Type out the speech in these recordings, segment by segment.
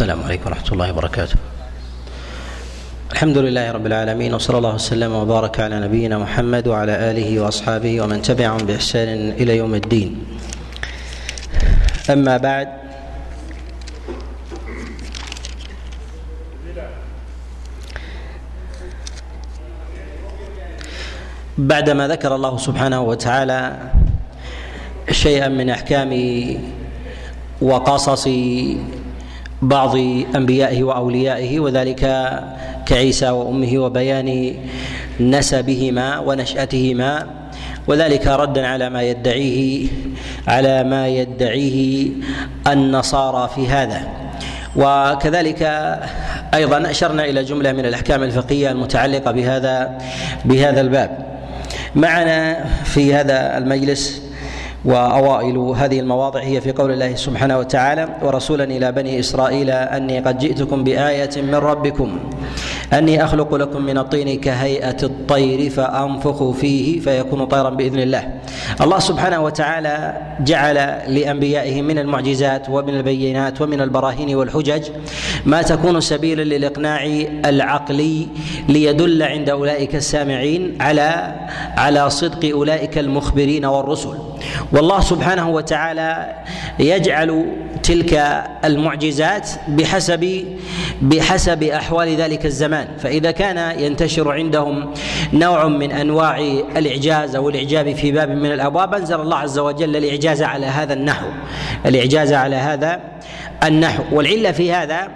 السلام عليكم ورحمة الله وبركاته. الحمد لله رب العالمين وصلى الله وسلم وبارك على نبينا محمد وعلى آله وأصحابه ومن تبعهم بإحسان إلى يوم الدين. أما بعد بعدما ذكر الله سبحانه وتعالى شيئا من أحكام وقصص بعض أنبيائه وأوليائه وذلك كعيسى وأمه وبيان نسبهما ونشأتهما وذلك ردا على ما يدعيه على ما يدعيه النصارى في هذا. وكذلك أيضا أشرنا إلى جملة من الأحكام الفقهية المتعلقة بهذا بهذا الباب. معنا في هذا المجلس وأوائل هذه المواضع هي في قول الله سبحانه وتعالى ورسولا إلى بني إسرائيل أني قد جئتكم بآية من ربكم أني أخلق لكم من الطين كهيئة الطير فانفخ فيه فيكون طيرا بإذن الله. الله سبحانه وتعالى جعل لأنبيائه من المعجزات ومن البينات ومن البراهين والحجج ما تكون سبيلا للإقناع العقلي ليدل عند أولئك السامعين على على صدق أولئك المخبرين والرسل. والله سبحانه وتعالى يجعل تلك المعجزات بحسب بحسب أحوال ذلك الزمان. فإذا كان ينتشر عندهم نوع من أنواع الإعجاز أو الإعجاب في باب من الأبواب أنزل الله عز وجل الإعجاز على هذا النحو. الإعجاز على هذا النحو. والعلة في هذا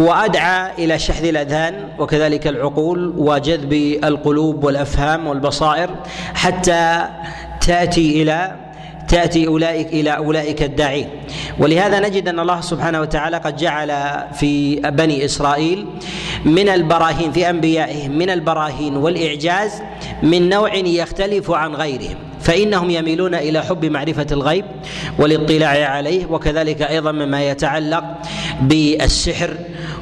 هو أدعى إلى شحذ الأذهان وكذلك العقول وجذب القلوب والأفهام والبصائر حتى تأتي إلى تأتي أولئك إلى أولئك الداعين. ولهذا نجد أن الله سبحانه وتعالى قد جعل في بني إسرائيل من البراهين في أنبيائهم من البراهين والإعجاز من نوع يختلف عن غيرهم. فإنهم يميلون إلى حب معرفة الغيب والاطلاع عليه وكذلك أيضا مما يتعلق بالسحر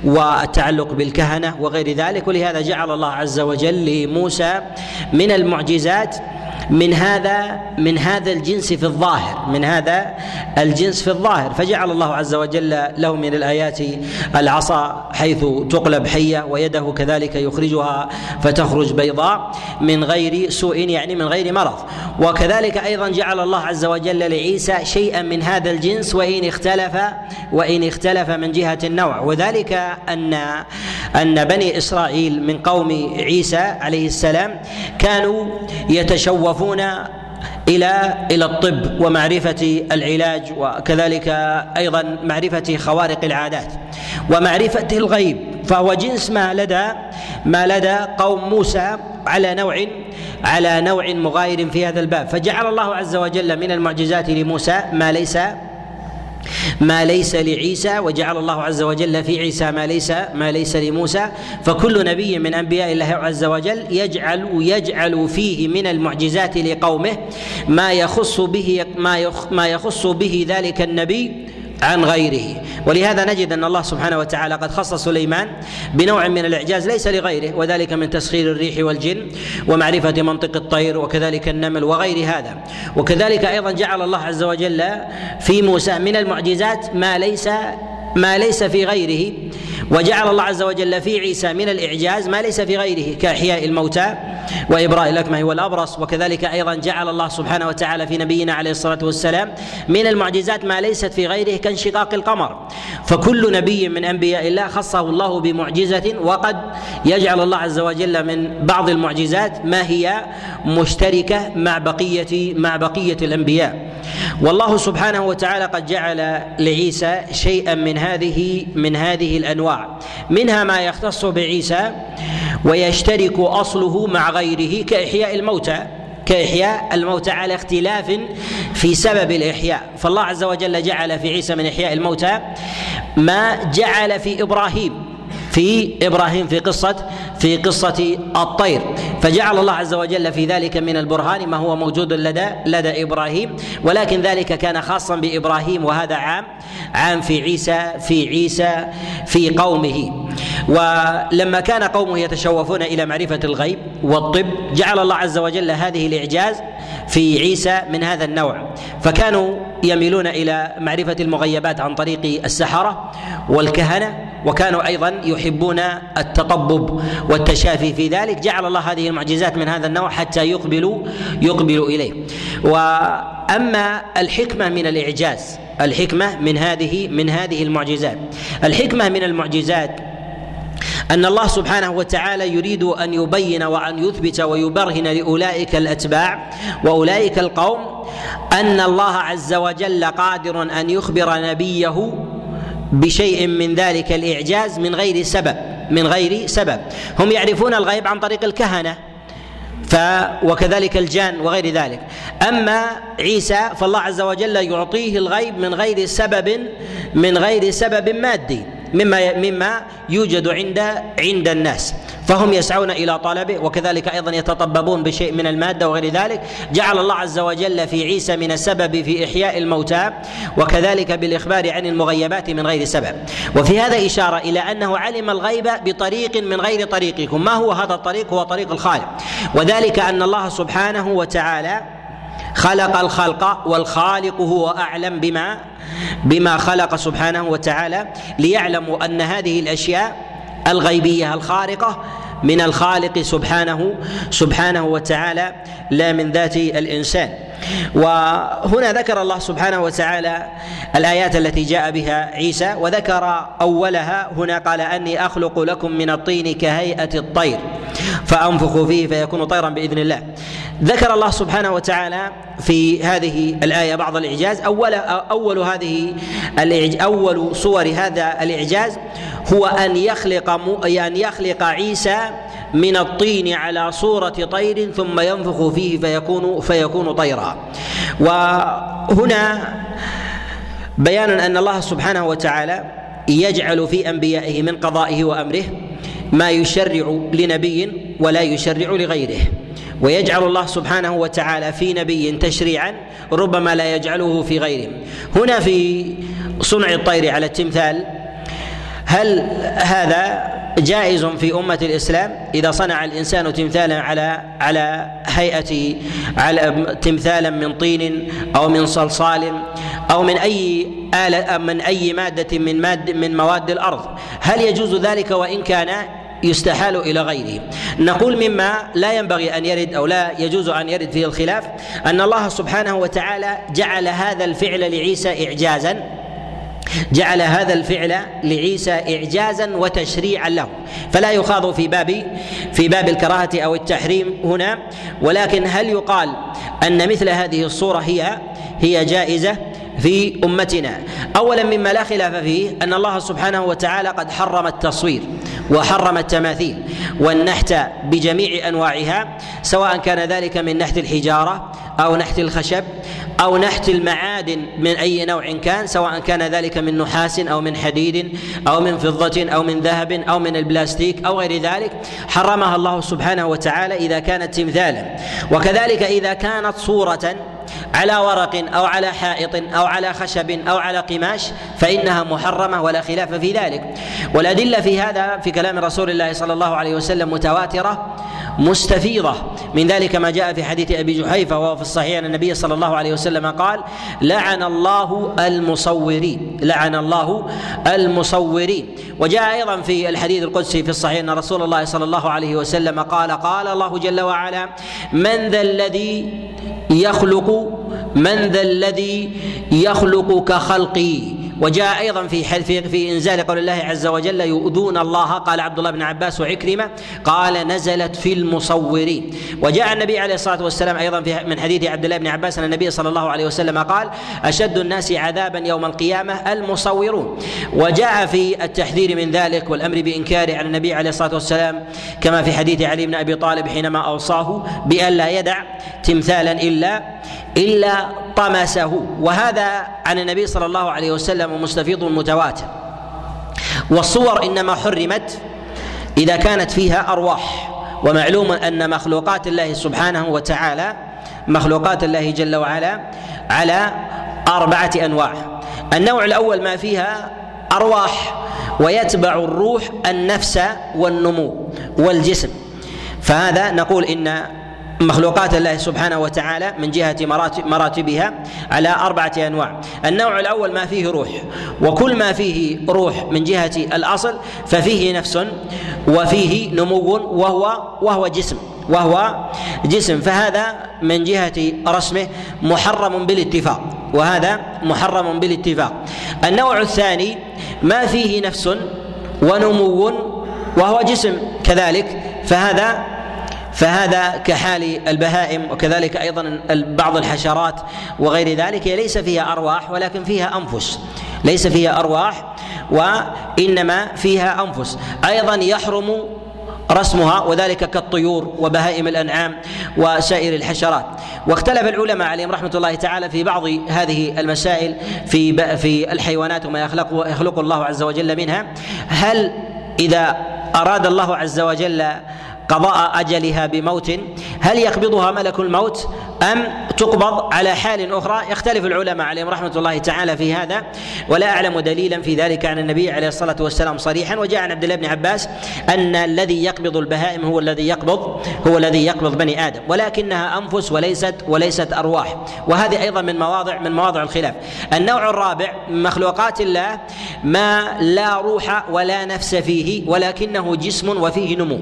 والتعلق بالكهنة وغير ذلك. ولهذا جعل الله عز وجل لموسى من المعجزات من هذا من هذا الجنس في الظاهر من هذا الجنس في الظاهر. فجعل الله عز وجل له من الآيات العصا حيث تقلب حية ويده كذلك يخرجها فتخرج بيضاء من غير سوء يعني من غير مرض. وكذلك أيضا جعل الله عز وجل لعيسى شيئا من هذا الجنس وإن اختلف وإن اختلف من جهة النوع. وذلك أن أن بني إسرائيل من قوم عيسى عليه السلام كانوا يتشوفون إلى إلى الطب ومعرفة العلاج وكذلك أيضا معرفة خوارق العادات ومعرفة الغيب فهو جنس ما لدى ما لدى قوم موسى على نوع على نوع مغاير في هذا الباب. فجعل الله عز وجل من المعجزات لموسى ما ليس ما ليس لعيسى وجعل الله عز وجل في عيسى ما ليس ما ليس لموسى. فكل نبي من أنبياء الله عز وجل يجعل يجعل فيه من المعجزات لقومه ما يخص به ما يخص به ذلك النبي عن غيره. ولهذا نجد أن الله سبحانه وتعالى قد خص سليمان بنوع من الإعجاز ليس لغيره وذلك من تسخير الريح والجن ومعرفة منطق الطير وكذلك النمل وغير هذا. وكذلك أيضا جعل الله عز وجل في موسى من المعجزات ما ليس ما ليس في غيره. وجعل الله عز وجل في عيسى من الإعجاز ما ليس في غيره كإحياء الموتى وابراء الاكمه والابرص وكذلك أيضا جعل الله سبحانه وتعالى في نبينا عليه الصلاة والسلام من المعجزات ما ليست في غيره كانشقاق القمر. فكل نبي من أنبياء الله خصه الله بمعجزة وقد يجعل الله عز وجل من بعض المعجزات ما هي مشتركة مع بقية مع بقية الأنبياء. والله سبحانه وتعالى قد جعل لعيسى شيئا من هذه من هذه الأنواع. منها ما يختص بعيسى ويشترك أصله مع غيره كإحياء الموتى. كإحياء الموتى على اختلاف في سبب الإحياء. فالله عز وجل جعل في عيسى من إحياء الموتى ما جعل في إبراهيم. في إبراهيم في قصة في قصة الطير. فجعل الله عز وجل في ذلك من البرهان ما هو موجود لدى لدى إبراهيم ولكن ذلك كان خاصا بإبراهيم وهذا عام عام في عيسى في عيسى في قومه. ولما كان قومه يتشوفون إلى معرفة الغيب والطب جعل الله عز وجل هذه الإعجاز في عيسى من هذا النوع. فكانوا يميلون إلى معرفة المغيبات عن طريق السحرة والكهنة وكانوا أيضا يحبون التطبب والتشافي في ذلك. جعل الله هذه المعجزات من هذا النوع حتى يقبلوا يقبلوا إليه. وأما الحكمة من الإعجاز الحكمة من هذه من هذه المعجزات. الحكمة من المعجزات أن الله سبحانه وتعالى يريد أن يبين وأن يثبت ويبرهن لأولئك الأتباع وأولئك القوم أن الله عز وجل قادر أن يخبر نبيه بشيء من ذلك الإعجاز من غير سبب من غير سبب. هم يعرفون الغيب عن طريق الكهنة ف وكذلك الجان وغير ذلك. أما عيسى فالله عز وجل يعطيه الغيب من غير سبب من غير سبب مادي. مما مما يوجد عند عند الناس. فهم يسعون إلى طلبه وكذلك أيضا يتطببون بشيء من المادة وغير ذلك. جعل الله عز وجل في عيسى من السبب في إحياء الموتى وكذلك بالإخبار عن المغيبات من غير سبب. وفي هذا إشارة إلى أنه علم الغيب بطريق من غير طريقكم. ما هو هذا الطريق؟ هو طريق الخالق. وذلك أن الله سبحانه وتعالى خلق الخلق والخالق هو أعلم بما بما خلق سبحانه وتعالى ليعلموا أن هذه الأشياء الغيبية الخارقة من الخالق سبحانه سبحانه وتعالى لا من ذات الإنسان. وهنا ذكر الله سبحانه وتعالى الآيات التي جاء بها عيسى وذكر أولها هنا قال أني أخلق لكم من الطين كهيئة الطير فانفخ فيه فيكون طيرا بإذن الله. ذكر الله سبحانه وتعالى في هذه الآية بعض الإعجاز. أول أول هذه أول صور هذا الإعجاز هو أن يخلق أن يخلق عيسى من الطين على صورة طير ثم ينفخ فيه فيكون فيكون طيرا. وهنا بيان أن الله سبحانه وتعالى يجعل في أنبيائه من قضائه وأمره ما يشرع لنبي ولا يشرع لغيره. ويجعل الله سبحانه وتعالى في نبي تشريعا ربما لا يجعله في غيره. هنا في صنع الطير على التمثال هل هذا جائز في أمة الإسلام؟ إذا صنع الإنسان تمثالا على على هيئة على تمثالا من طين أو من صلصال أو من أي آلة من أي مادة من ماد من مواد الأرض هل يجوز ذلك؟ وإن كان يستحال إلى غيره. نقول مما لا ينبغي أن يرد أو لا يجوز أن يرد فيه الخلاف أن الله سبحانه وتعالى جعل هذا الفعل لعيسى اعجازا. جعل هذا الفعل لعيسى اعجازا وتشريعا له. فلا يخاض في باب في باب الكراهة أو التحريم هنا ولكن هل يقال أن مثل هذه الصورة هي هي جائزة؟ في أمتنا. اولا مما لا خلاف فيه أن الله سبحانه وتعالى قد حرم التصوير وحرم التماثيل والنحت بجميع أنواعها سواء كان ذلك من نحت الحجارة أو نحت الخشب أو نحت المعادن من أي نوع كان سواء كان ذلك من نحاس أو من حديد أو من فضة أو من ذهب أو من البلاستيك أو غير ذلك. حرمها الله سبحانه وتعالى إذا كانت تمثالا. وكذلك إذا كانت صورة على ورق أو على حائط أو على خشب أو على قماش فإنها محرمة ولا خلاف في ذلك. والأدلة في هذا في كلام رسول الله صلى الله عليه وسلم متواترة مستفيضة. من ذلك ما جاء في حديث أبي جحيفة وهو في الصحيح أن النبي صلى الله عليه وسلم قال لعن الله المصورين لعن الله المصورين. وجاء أيضا في الحديث القدسي في الصحيح أن رسول الله صلى الله عليه وسلم قال قال الله جل وعلا من ذا الذي يخلق من ذا الذي يخلق كخلقي. وجاء أيضا في في في إنزال قول الله عز وجل يؤذون الله. قال عبد الله بن عباس وعكرمة قال نزلت في المصورين. وجاء النبي عليه الصلاة والسلام أيضا في من حديث عبد الله بن عباس أن النبي صلى الله عليه وسلم قال أشد الناس عذابا يوم القيامة المصورون. وجاء في التحذير من ذلك والأمر بانكاره على النبي عليه الصلاة والسلام كما في حديث علي بن أبي طالب حينما أوصاه بأن لا يدع تمثالا الا إلا طمسه. وهذا عن النبي صلى الله عليه وسلم مستفيض متواتر. والصور إنما حرمت إذا كانت فيها أرواح. ومعلوم أن مخلوقات الله سبحانه وتعالى مخلوقات الله جل وعلا على أربعة أنواع. النوع الأول ما فيها أرواح ويتبع الروح النفس والنمو والجسم. فهذا نقول إن مخلوقات الله سبحانه وتعالى من جهة مراتبها على أربعة أنواع. النوع الأول ما فيه روح وكل ما فيه روح من جهة الأصل ففيه نفس وفيه نمو وهو وهو جسم وهو جسم. فهذا من جهة رسمه محرم بالاتفاق وهذا محرم بالاتفاق. النوع الثاني ما فيه نفس ونمو وهو جسم كذلك فهذا فهذا كحال البهائم وكذلك أيضا بعض الحشرات وغير ذلك هي ليس فيها أرواح ولكن فيها أنفس. ليس فيها أرواح وإنما فيها أنفس. أيضا يحرم رسمها وذلك كالطيور وبهائم الأنعام وسائر الحشرات. واختلف العلماء عليهم رحمة الله تعالى في بعض هذه المسائل في في الحيوانات وما يخلق يخلق الله عز وجل منها. هل إذا أراد الله عز وجل قضاء أجلها بموت. هل يقبضها ملك الموت أم تقبض على حال أخرى؟ يختلف العلماء عليهم رحمة الله تعالى في هذا. ولا أعلم دليلا في ذلك عن النبي عليه الصلاة والسلام صريحا. وجاء عن عبد الله بن عباس أن الذي يقبض البهائم هو الذي يقبض هو الذي يقبض بني آدم. ولكنها أنفس وليست وليست أرواح. وهذه أيضا من مواضع من مواضع الخلاف. النوع الرابع من مخلوقات الله ما لا روح ولا نفس فيه ولكنه جسم وفيه نمو.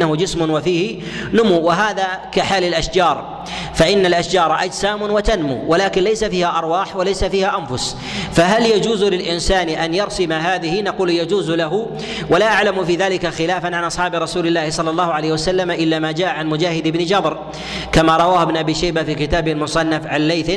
ولكنه جسم وفيه نمو وهذا كحال الأشجار. فإن الأشجار أجسام وتنمو ولكن ليس فيها أرواح وليس فيها أنفس. فهل يجوز للإنسان أن يرسم هذه؟ نقول يجوز له. ولا أعلم في ذلك خلافا عن أصحاب رسول الله صلى الله عليه وسلم إلا ما جاء عن مجاهد بن جبر. كما رواه ابن أبي شيبة في كتابه المصنف عن ليث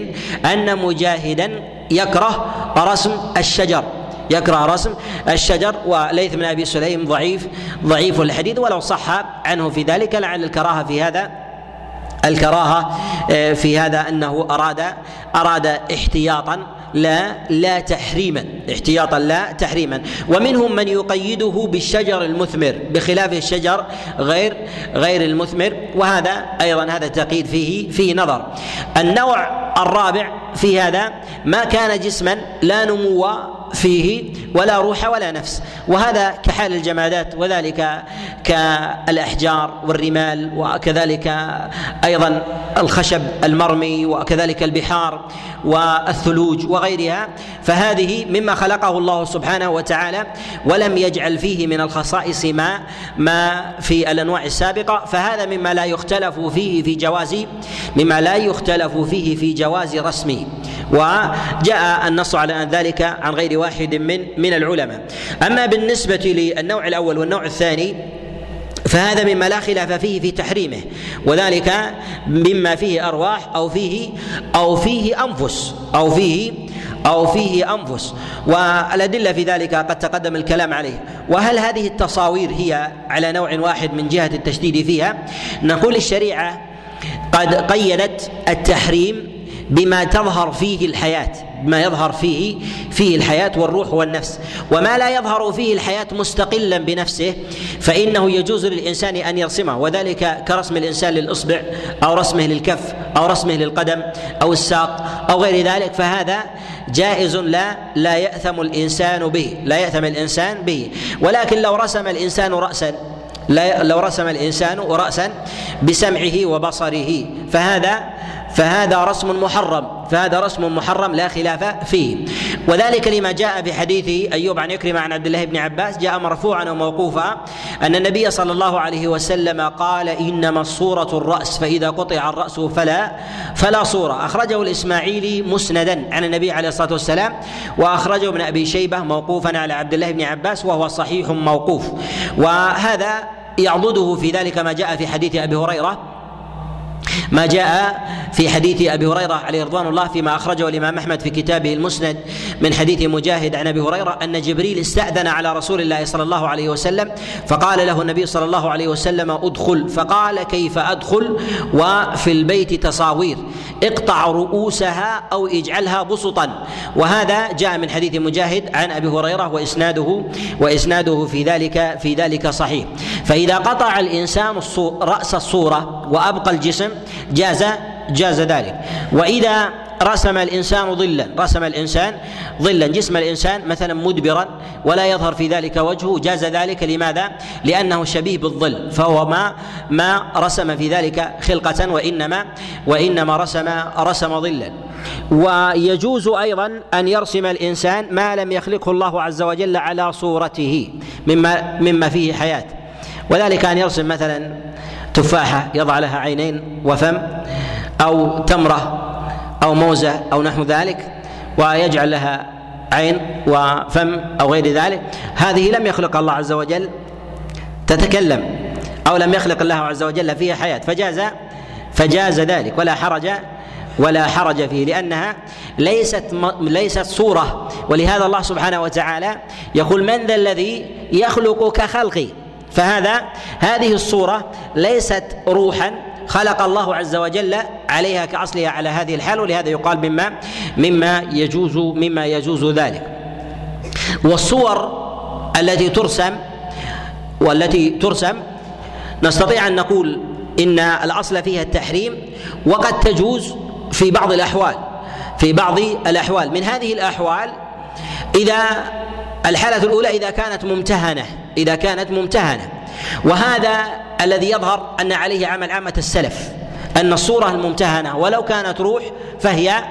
أن مجاهدا يكره رسم الشجر. يكره رسم الشجر وليث بن أبي سليم ضعيف ضعيف الحديث ولو صح عنه في ذلك لعل الكراهة في هذا الكراهة آه، في هذا أنه أراد أراد احتياطا لا لا تحريما احتياطا لا تحريما. ومنهم من يقيده بالشجر المثمر بخلاف الشجر غير غير المثمر. وهذا أيضا هذا التقييد فيه فيه نظر. النوع الرابع في هذا ما كان جسما لا نمو فيه ولا روح ولا نفس. وهذا كحال الجمادات وذلك كالأحجار والرمال وكذلك أيضا الخشب المرمي وكذلك البحار والثلوج وغيرها. فهذه مما خلقه الله سبحانه وتعالى ولم يجعل فيه من الخصائص ما ما في الأنواع السابقة. فهذا مما لا يختلف فيه في جواز مما لا يختلف فيه في جواز رسمه. وجاء النص على ذلك عن غير واحد من من العلماء. أما بالنسبة للنوع الأول والنوع الثاني فهذا مما لا خلاف فيه في تحريمه وذلك مما فيه أرواح أو فيه أو فيه أنفس أو فيه أو فيه أنفس. والأدلة في ذلك قد تقدم الكلام عليه. وهل هذه التصاوير هي على نوع واحد من جهة التشديد فيها؟ نقول الشريعة قد قيدت التحريم بما تظهر فيه الحياة. ما يظهر فيه فيه الحياة والروح والنفس. وما لا يظهر فيه الحياة مستقلا بنفسه فإنه يجوز للإنسان أن يرسمه. وذلك كرسم الإنسان للإصبع أو رسمه للكف أو رسمه للقدم أو الساق أو غير ذلك. فهذا جائز لا لا يأثم الإنسان به لا يأثم الإنسان به. ولكن لو رسم الإنسان راسا لا لو رسم الإنسان راسا بسمعه وبصره فهذا فهذا رسم محرم. فهذا رسم محرم لا خلاف فيه. وذلك لما جاء في حديث أيوب عن يكرم عن عبد الله بن عباس جاء مرفوعا وموقوفا أن النبي صلى الله عليه وسلم قال إنما الصورة الرأس فإذا قطع الرأس فلا فلا صورة. أخرجه الإسماعيلي مسندا عن النبي عليه الصلاة والسلام وأخرجه ابن أبي شيبة موقوفا على عبد الله بن عباس وهو صحيح موقوف. وهذا يعضده في ذلك ما جاء في حديث أبي هريرة ما جاء في حديث أبي هريرة عليه رضوان الله فيما أخرجه الإمام أحمد في كتابه المسند من حديث مجاهد عن أبي هريرة أن جبريل استأذن على رسول الله صلى الله عليه وسلم فقال له النبي صلى الله عليه وسلم ادخل فقال كيف أدخل وفي البيت تصاوير اقطع رؤوسها أو اجعلها بسطا وهذا جاء من حديث مجاهد عن أبي هريرة وإسناده وإسناده في ذلك في ذلك صحيح فإذا قطع الإنسان رأس الصورة وأبقى الجسم جاز جاز ذلك. وإذا رسم الإنسان ظلا رسم الإنسان ظلا جسم الإنسان مثلا مدبرا ولا يظهر في ذلك وجهه جاز ذلك. لماذا؟ لأنه شبيه بالظل فهو ما ما رسم في ذلك خلقة وإنما وإنما رسم رسم ظلا. ويجوز أيضا أن يرسم الإنسان ما لم يخلقه الله عز وجل على صورته مما مما فيه حياة. وذلك أن يرسم مثلا تفاحة يضع لها عينين وفم أو تمرة أو موزة أو نحو ذلك ويجعل لها عين وفم أو غير ذلك. هذه لم يخلق الله عز وجل تتكلم أو لم يخلق الله عز وجل فيها حياة. فجاز فجاز ذلك. ولا حرج ولا حرج فيه لأنها ليست ليست صورة. ولهذا الله سبحانه وتعالى يقول من ذا الذي يخلق كخلقي فهذا هذه الصورة ليست روحا خلق الله عز وجل عليها كأصلها على هذه الحال ولهذا يقال مما مما يجوز مما يجوز ذلك. والصور التي ترسم والتي ترسم نستطيع أن نقول إن الأصل فيها التحريم وقد تجوز في بعض الأحوال في بعض الأحوال. من هذه الأحوال إذا الحالة الأولى إذا كانت ممتهنة إذا كانت ممتهنة. وهذا الذي يظهر أن عليه عمل عامة السلف أن الصورة الممتهنة ولو كانت روح فهي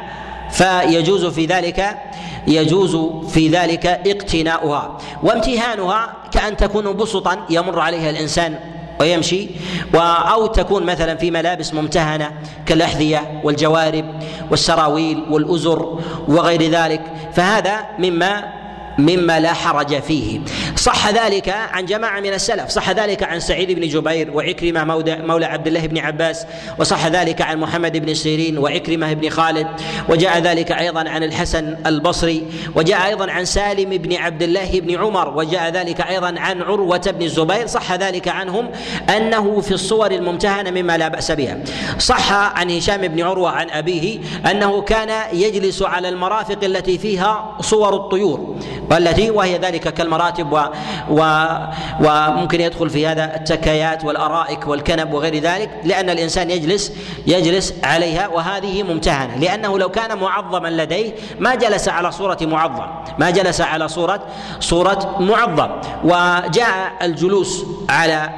فيجوز في ذلك يجوز في ذلك اقتناؤها. وامتهانها كأن تكون بسطا يمر عليها الإنسان ويمشي. أو تكون مثلا في ملابس ممتهنة كالأحذية والجوارب والسراويل والأزر وغير ذلك. فهذا مما مما لا حرج فيه. صح ذلك عن جماعة من السلف. صح ذلك عن سعيد بن جبير وعكرمة مولى عبد الله بن عباس. وصح ذلك عن محمد بن سيرين وعكرمة بن خالد. وجاء ذلك أيضا عن الحسن البصري. وجاء أيضا عن سالم بن عبد الله بن عمر. وجاء ذلك أيضا عن عروة بن الزبير. صح ذلك عنهم أنه في الصور الممتهنة مما لا بأس بها. صح عن هشام بن عروة عن أبيه أنه كان يجلس على المرافق التي فيها صور الطيور. والتي وهي ذلك كالمراتب و و وممكن يدخل في هذا التكايات والأرائك والكنب وغير ذلك لأن الإنسان يجلس يجلس عليها وهذه ممتهنة لأنه لو كان معظما لديه ما جلس على صورة معظم ما جلس على صورة صورة معظم وجاء الجلوس على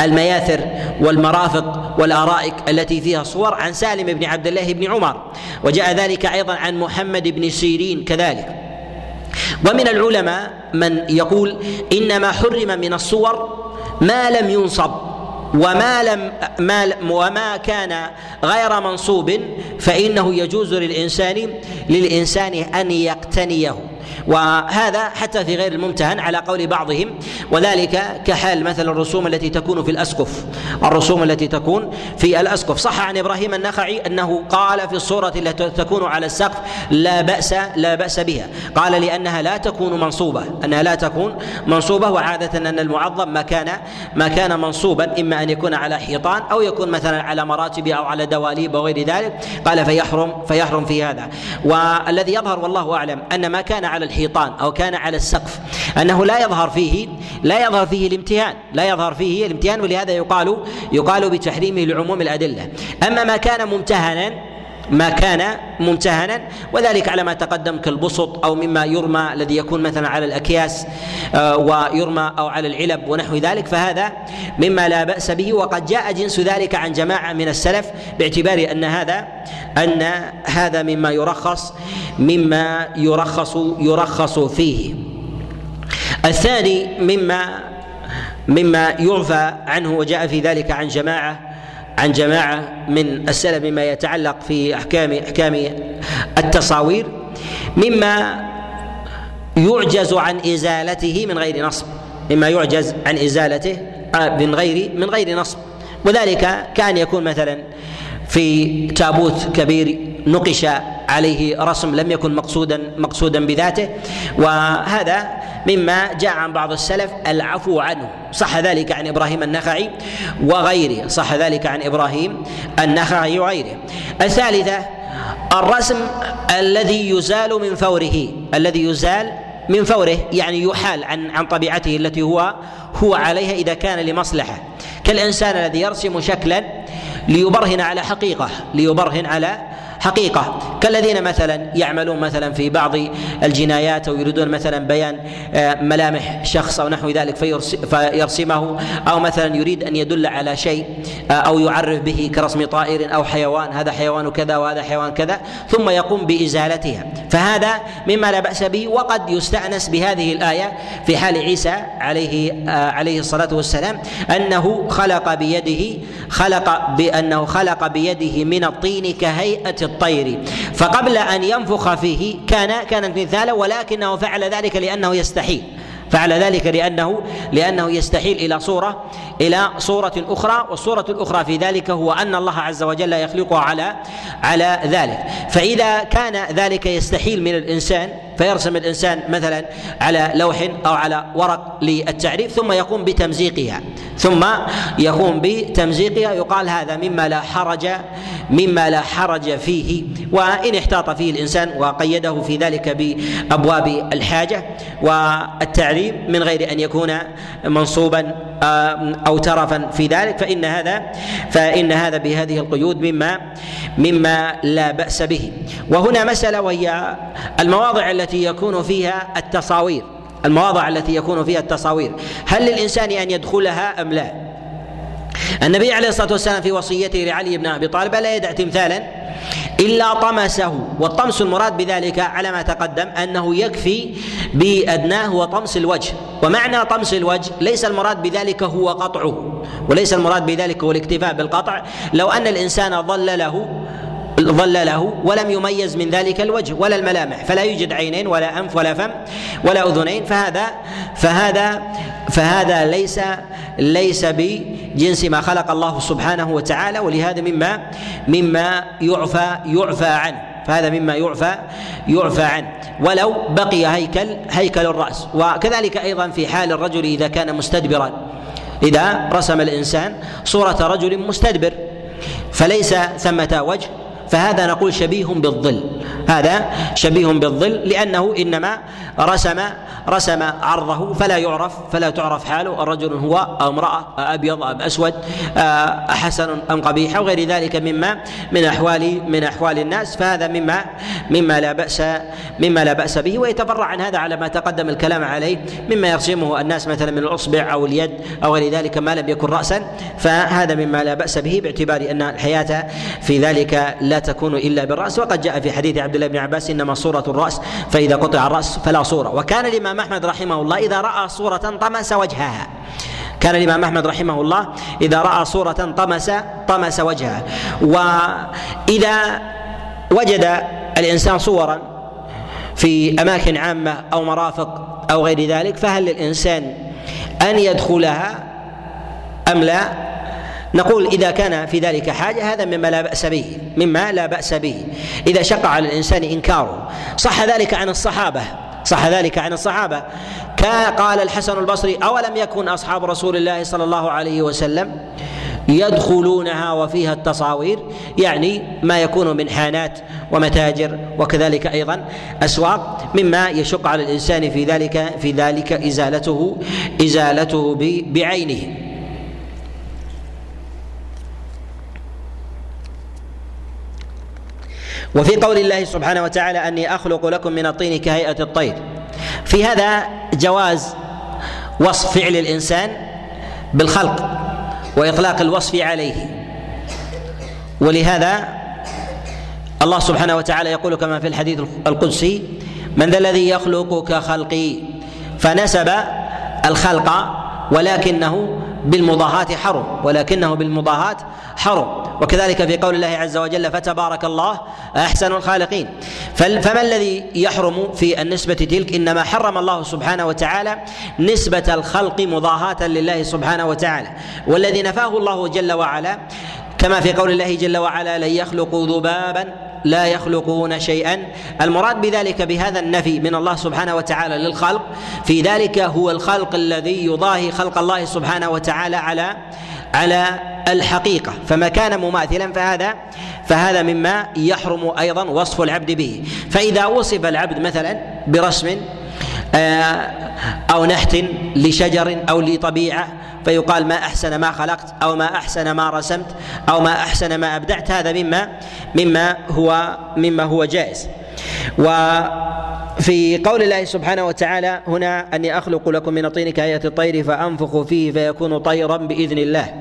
المياثر والمرافق والأرائك التي فيها صور عن سالم بن عبد الله بن عمر وجاء ذلك أيضا عن محمد بن سيرين كذلك. ومن العلماء من يقول إنما حرم من الصور ما لم ينصب وما لم ما وما كان غير منصوب فإنه يجوز للانسان للإنسان أن يقتنيه. وهذا حتى في غير الممتهن على قول بعضهم وذلك كحال مثل الرسوم التي تكون في الأسقف. الرسوم التي تكون في الأسقف. صح عن إبراهيم النخعي أنه قال في الصورة التي تكون على السقف لا بأس لا بأس بها. قال لأنها لا تكون منصوبة أنها لا تكون منصوبة وعادة أن المعظم ما كان ما كان منصوبا إما أن يكون على حيطان أو يكون مثلا على مراتب أو على دواليب وغير ذلك. قال فيحرم فيحرم في هذا. والذي يظهر والله أعلم أن ما كان على الحيطان أو كان على السقف. أنه لا يظهر فيه لا يظهر فيه الامتهان لا يظهر فيه الامتهان ولهذا يقال يقال بتحريمه لعموم الأدلة. أما ما كان ممتهنا ما كان ممتهنا وذلك على ما تقدم كالبسط أو مما يرمى الذي يكون مثلا على الأكياس آه، ويرمى أو على العلب ونحو ذلك فهذا مما لا بأس به. وقد جاء جنس ذلك عن جماعة من السلف باعتبار أن هذا أن هذا مما يرخص مما يرخص يرخص فيه. الثاني مما مما يعفى عنه وجاء في ذلك عن جماعة عن جماعة من السلف مما يتعلق في احكام أحكام التصاوير مما يعجز عن إزالته من غير نصب مما يعجز عن إزالته من غير من غير نصب. وذلك كأن يكون مثلا في تابوت كبير نقش عليه رسم لم يكن مقصودا مقصودا بذاته. وهذا مما جاء عن بعض السلف العفو عنه. صح ذلك عن إبراهيم النخعي وغيره. صح ذلك عن إبراهيم النخعي وغيره. الثالثة الرسم الذي يزال من فوره. الذي يزال من فوره يعني يحال عن عن طبيعته التي هو هو عليها إذا كان لمصلحة. كالإنسان الذي يرسم شكلا ليبرهن على حقيقة ليبرهن على حقيقة. كالذين مثلا يعملون مثلا في بعض الجنايات أو يريدون مثلا بيان آه، ملامح شخص أو نحو ذلك فيرسمه أو مثلا يريد أن يدل على شيء آه، أو يعرف به كرسم طائر أو حيوان هذا حيوان كذا وهذا حيوان كذا ثم يقوم بإزالتها. فهذا مما لا بأس به وقد يستأنس بهذه الآية في حال عيسى عليه آه، عليه الصلاة والسلام أنه خلق بيده خلق بانه خلق بيده من الطين كهيئة الطير. فقبل أن ينفخ فيه كان كانت مثالا ولكنه فعل ذلك لأنه يستحيل. فعل ذلك لأنه لأنه يستحيل إلى صورة إلى صورة أخرى والصورة الأخرى في ذلك هو أن الله عز وجل يخلقها على على ذلك. فإذا كان ذلك يستحيل من الإنسان فيرسم الإنسان مثلا على لوح أو على ورق للتعريف ثم يقوم بتمزيقها. ثم يقوم بتمزيقها يقال هذا مما لا حرج مما لا حرج فيه وإن احتاط فيه الإنسان وقيده في ذلك بأبواب الحاجة والتعليم من غير أن يكون منصوبا أو ترفا في ذلك. فإن هذا فإن هذا بهذه القيود مما مما لا بأس به. وهنا مسألة وهي المواضع التي يكون فيها التصاوير. المواضع التي يكون فيها التصاوير. هل للإنسان أن يدخلها أم لا؟ النبي عليه الصلاة والسلام في وصيته لعلي بن أبي طالب لا يدع تمثالا؟ إلا طمسه. والطمس المراد بذلك على ما تقدم أنه يكفي بأدناه وطمس الوجه. ومعنى طمس الوجه ليس المراد بذلك هو قطعه وليس المراد بذلك هو الاكتفاء بالقطع. لو أن الإنسان ظل له ولم يميز من ذلك الوجه ولا الملامح فلا يوجد عينين ولا أنف ولا فم ولا أذنين فهذا فهذا فهذا ليس ليس بجنس ما خلق الله سبحانه وتعالى ولهذا مما مما يعفى يعفى عنه فهذا مما يعفى يعفى عنه. ولو بقي هيكل هيكل الرأس. وكذلك أيضا في حال الرجل إذا كان مستدبرا. إذا رسم الإنسان صورة رجل مستدبر فليس ثمة وجه فهذا نقول شبيه بالظل. هذا شبيه بالظل لأنه إنما رسم رسم عرضه فلا يعرف فلا تعرف حاله. الرجل هو أو امرأة أبيض أم أسود حسن أم قبيح أو غير ذلك مما من أحوال من أحوال الناس. فهذا مما مما لا بأس مما لا بأس به. ويتفرع عن هذا على ما تقدم الكلام عليه مما يرسمه الناس مثلا من الأصبع أو اليد أو غير ذلك ما لم يكن رأسا. فهذا مما لا بأس به باعتبار أن الحياة في ذلك لا تكون إلا بالرأس. وقد جاء في حديث عبد الله بن عباس إنما صورة الرأس فإذا قطع الرأس فلا صورة. وكان الإمام أحمد رحمه الله إذا رأى صورة طمس وجهها. كان الإمام أحمد رحمه الله إذا رأى صورة طمس طمس وجهها وإذا وجد الإنسان صورا في أماكن عامة أو مرافق أو غير ذلك فهل للإنسان أن يدخلها أم لا؟ نقول إذا كان في ذلك حاجة هذا مما لا بأس به مما لا بأس به. إذا شق على الإنسان إنكاره صح ذلك عن الصحابة صح ذلك عن الصحابة. قال الحسن البصري أولم يكن أصحاب رسول الله صلى الله عليه وسلم يدخلونها وفيها التصاوير؟ يعني ما يكون من حانات ومتاجر وكذلك أيضا أسواق مما يشق على الإنسان في ذلك في ذلك إزالته إزالته بعينه. وفي قول الله سبحانه وتعالى أني أخلق لكم من الطين كهيئة الطير. في هذا جواز وصف فعل الإنسان بالخلق وإطلاق الوصف عليه. ولهذا الله سبحانه وتعالى يقول كما في الحديث القدسي من ذا الذي يخلق كخلقي فنسب الخلق ولكنه بالمضاهاة حرم ولكنه بالمضاهاة حرم. وكذلك في قول الله عز وجل فتبارك الله أحسن الخالقين فما الذي يحرم في النسبة تلك؟ إنما حرم الله سبحانه وتعالى نسبة الخلق مضاهاة لله سبحانه وتعالى. والذي نفاه الله جل وعلا كما في قول الله جل وعلا لن يخلقوا ذبابا لا يخلقون شيئا. المراد بذلك بهذا النفي من الله سبحانه وتعالى للخلق. في ذلك هو الخلق الذي يضاهي خلق الله سبحانه وتعالى على على الحقيقة. فما كان مماثلا فهذا فهذا مما يحرم أيضا وصف العبد به. فإذا وصف العبد مثلا برسم أو نحت لشجر أو لطبيعة فيقال ما أحسن ما خلقت أو ما أحسن ما رسمت أو ما أحسن ما أبدعت. هذا مما مما هو مما هو جائز. وفي قول الله سبحانه وتعالى هنا أني أخلق لكم من الطين كهيئة الطير فأنفخ فيه فيكون طيرا بإذن الله.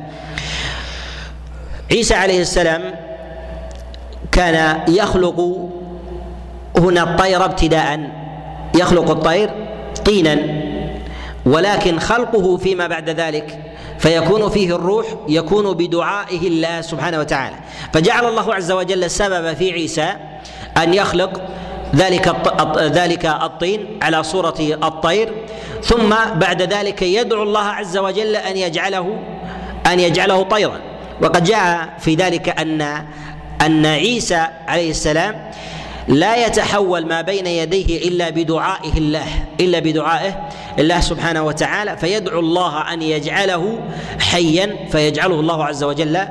عيسى عليه السلام كان يخلق هنا الطير ابتداء. يخلق الطير طينا. ولكن خلقه فيما بعد ذلك فيكون فيه الروح يكون بدعائه الله سبحانه وتعالى. فجعل الله عز وجل السبب في عيسى أن يخلق ذلك ذلك الطين على صورة الطير ثم بعد ذلك يدعو الله عز وجل أن يجعله أن يجعله طيرا. وقد جاء في ذلك ان أن عيسى عليه السلام لا يتحول ما بين يديه إلا بدعائه الله إلا بدعائه الله سبحانه وتعالى فيدعو الله أن يجعله حيا فيجعله الله عز وجل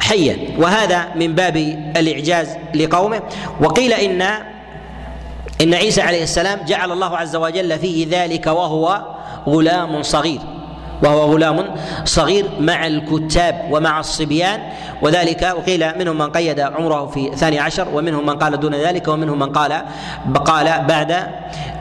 حيا. وهذا من باب الإعجاز لقومه. وقيل إن إن عيسى عليه السلام جعل الله عز وجل فيه ذلك وهو غلام صغير. وهو غلام صغير مع الكتاب ومع الصبيان. وذلك وقيل منهم من قيد عمره في ثاني عشر ومنهم من قال دون ذلك ومنهم من قال قال بعد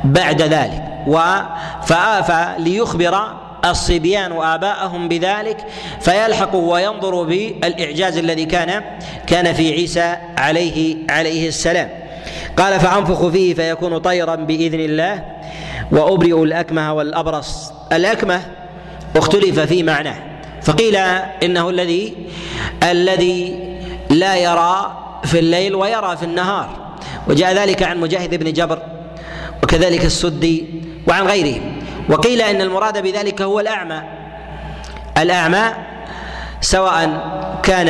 بعد ذلك. وفآفى ليخبر الصبيان وآباءهم بذلك فيلحق وينظر بالإعجاز الذي كان كان في عيسى عليه عليه السلام. قال فأنفخ فيه فيكون طيرا بإذن الله وأبرئ الأكمه والأبرص. الأكمه اختلف في معناه. فقيل إنه الذي الذي لا يرى في الليل ويرى في النهار. وجاء ذلك عن مجاهد بن جبر وكذلك السدي وعن غيرهم وقيل إن المراد بذلك هو الأعمى. الأعمى سواء كان